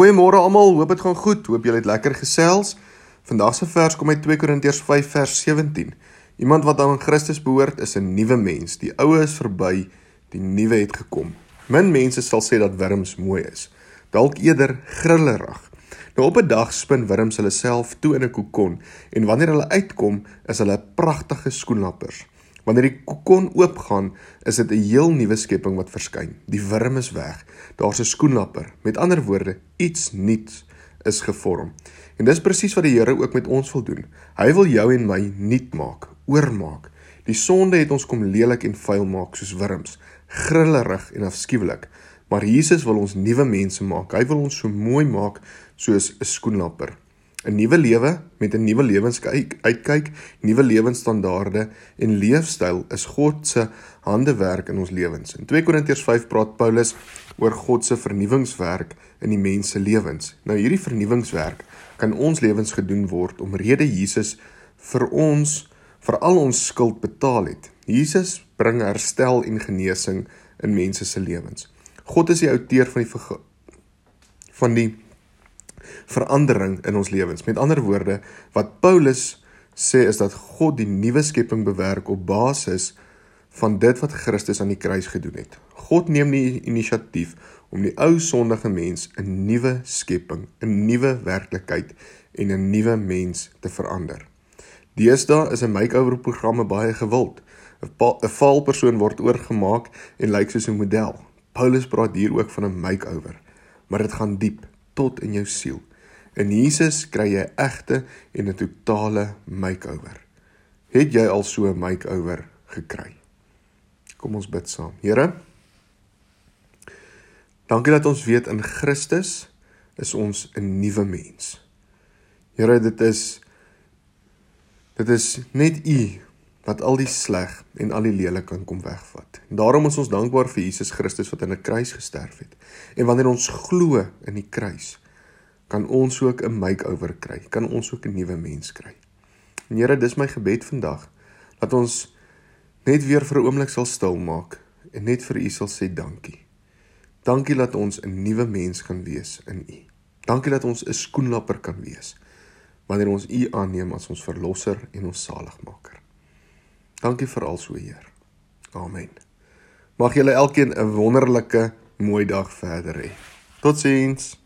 Goeiemôre almal, hoop dit gaan goed. Hoop julle het lekker gesels. Vandag se vers kom uit 2 Korintiërs 5 vers 17. Iemand wat aan Christus behoort, is 'n nuwe mens. Die ou is verby, die nuwe het gekom. Min mense sal sê dat wurms mooi is. Dalk eerder grillerig. Nou op 'n dag spin wurms hulle self toe in 'n kokon en wanneer hulle uitkom, is hulle pragtige skoenlappers. Wanneer die kokon oopgaan, is dit 'n heel nuwe skepping wat verskyn. Die wurm is weg. Daar's 'n skoenlapper. Met ander woorde, iets nuuts is gevorm. En dis presies wat die Here ook met ons wil doen. Hy wil jou en my nuut maak, oormaak. Die sonde het ons kom lelik en vuil maak soos wurms, grillerig en afskuwelik. Maar Jesus wil ons nuwe mense maak. Hy wil ons so mooi maak soos 'n skoenlapper. 'n nuwe lewe met 'n nuwe lewenskyk, uitkyk, nuwe lewensstandaarde en leefstyl is God se handewerk in ons lewens. In 2 Korintiërs 5 praat Paulus oor God se vernuwingswerk in die mens se lewens. Nou hierdie vernuwingswerk kan ons lewens gedoen word omrede Jesus vir ons vir al ons skuld betaal het. Jesus bring herstel en genesing in mense se lewens. God is die outeur van die van die verandering in ons lewens. Met ander woorde, wat Paulus sê is dat God die nuwe skepping bewerk op basis van dit wat Christus aan die kruis gedoen het. God neem die inisiatief om die ou sondige mens 'n nuwe skepping, 'n nuwe werklikheid en 'n nuwe mens te verander. Deesdae is 'n makeover programme baie gewild. 'n Vaal persoon word oorgemaak en lyk soos 'n model. Paulus praat hier ook van 'n makeover, maar dit gaan diep tot in jou siel. In Jesus kry jy 'n egte en 'n totale makeover. Het jy al so 'n makeover gekry? Kom ons bid saam. Here, dankie dat ons weet in Christus is ons 'n nuwe mens. Here, dit is dit is net U wat al die sleg en al die lelik kan kom wegvat. En daarom is ons dankbaar vir Jesus Christus wat aan 'n kruis gesterf het. En wanneer ons glo in die kruis, kan ons ook 'n makeover kry, kan ons ook 'n nuwe mens kry. En Here, dis my gebed vandag dat ons net weer vir 'n oomblik sal stil maak en net vir U sal sê dankie. Dankie dat ons 'n nuwe mens kan wees in U. Dankie dat ons 'n skoenlapper kan wees wanneer ons U aanneem as ons verlosser en ons saligmaker. Dankie vir al so, Heer. Amen. Mag julle elkeen 'n wonderlike mooi dag verder hê. Totsiens.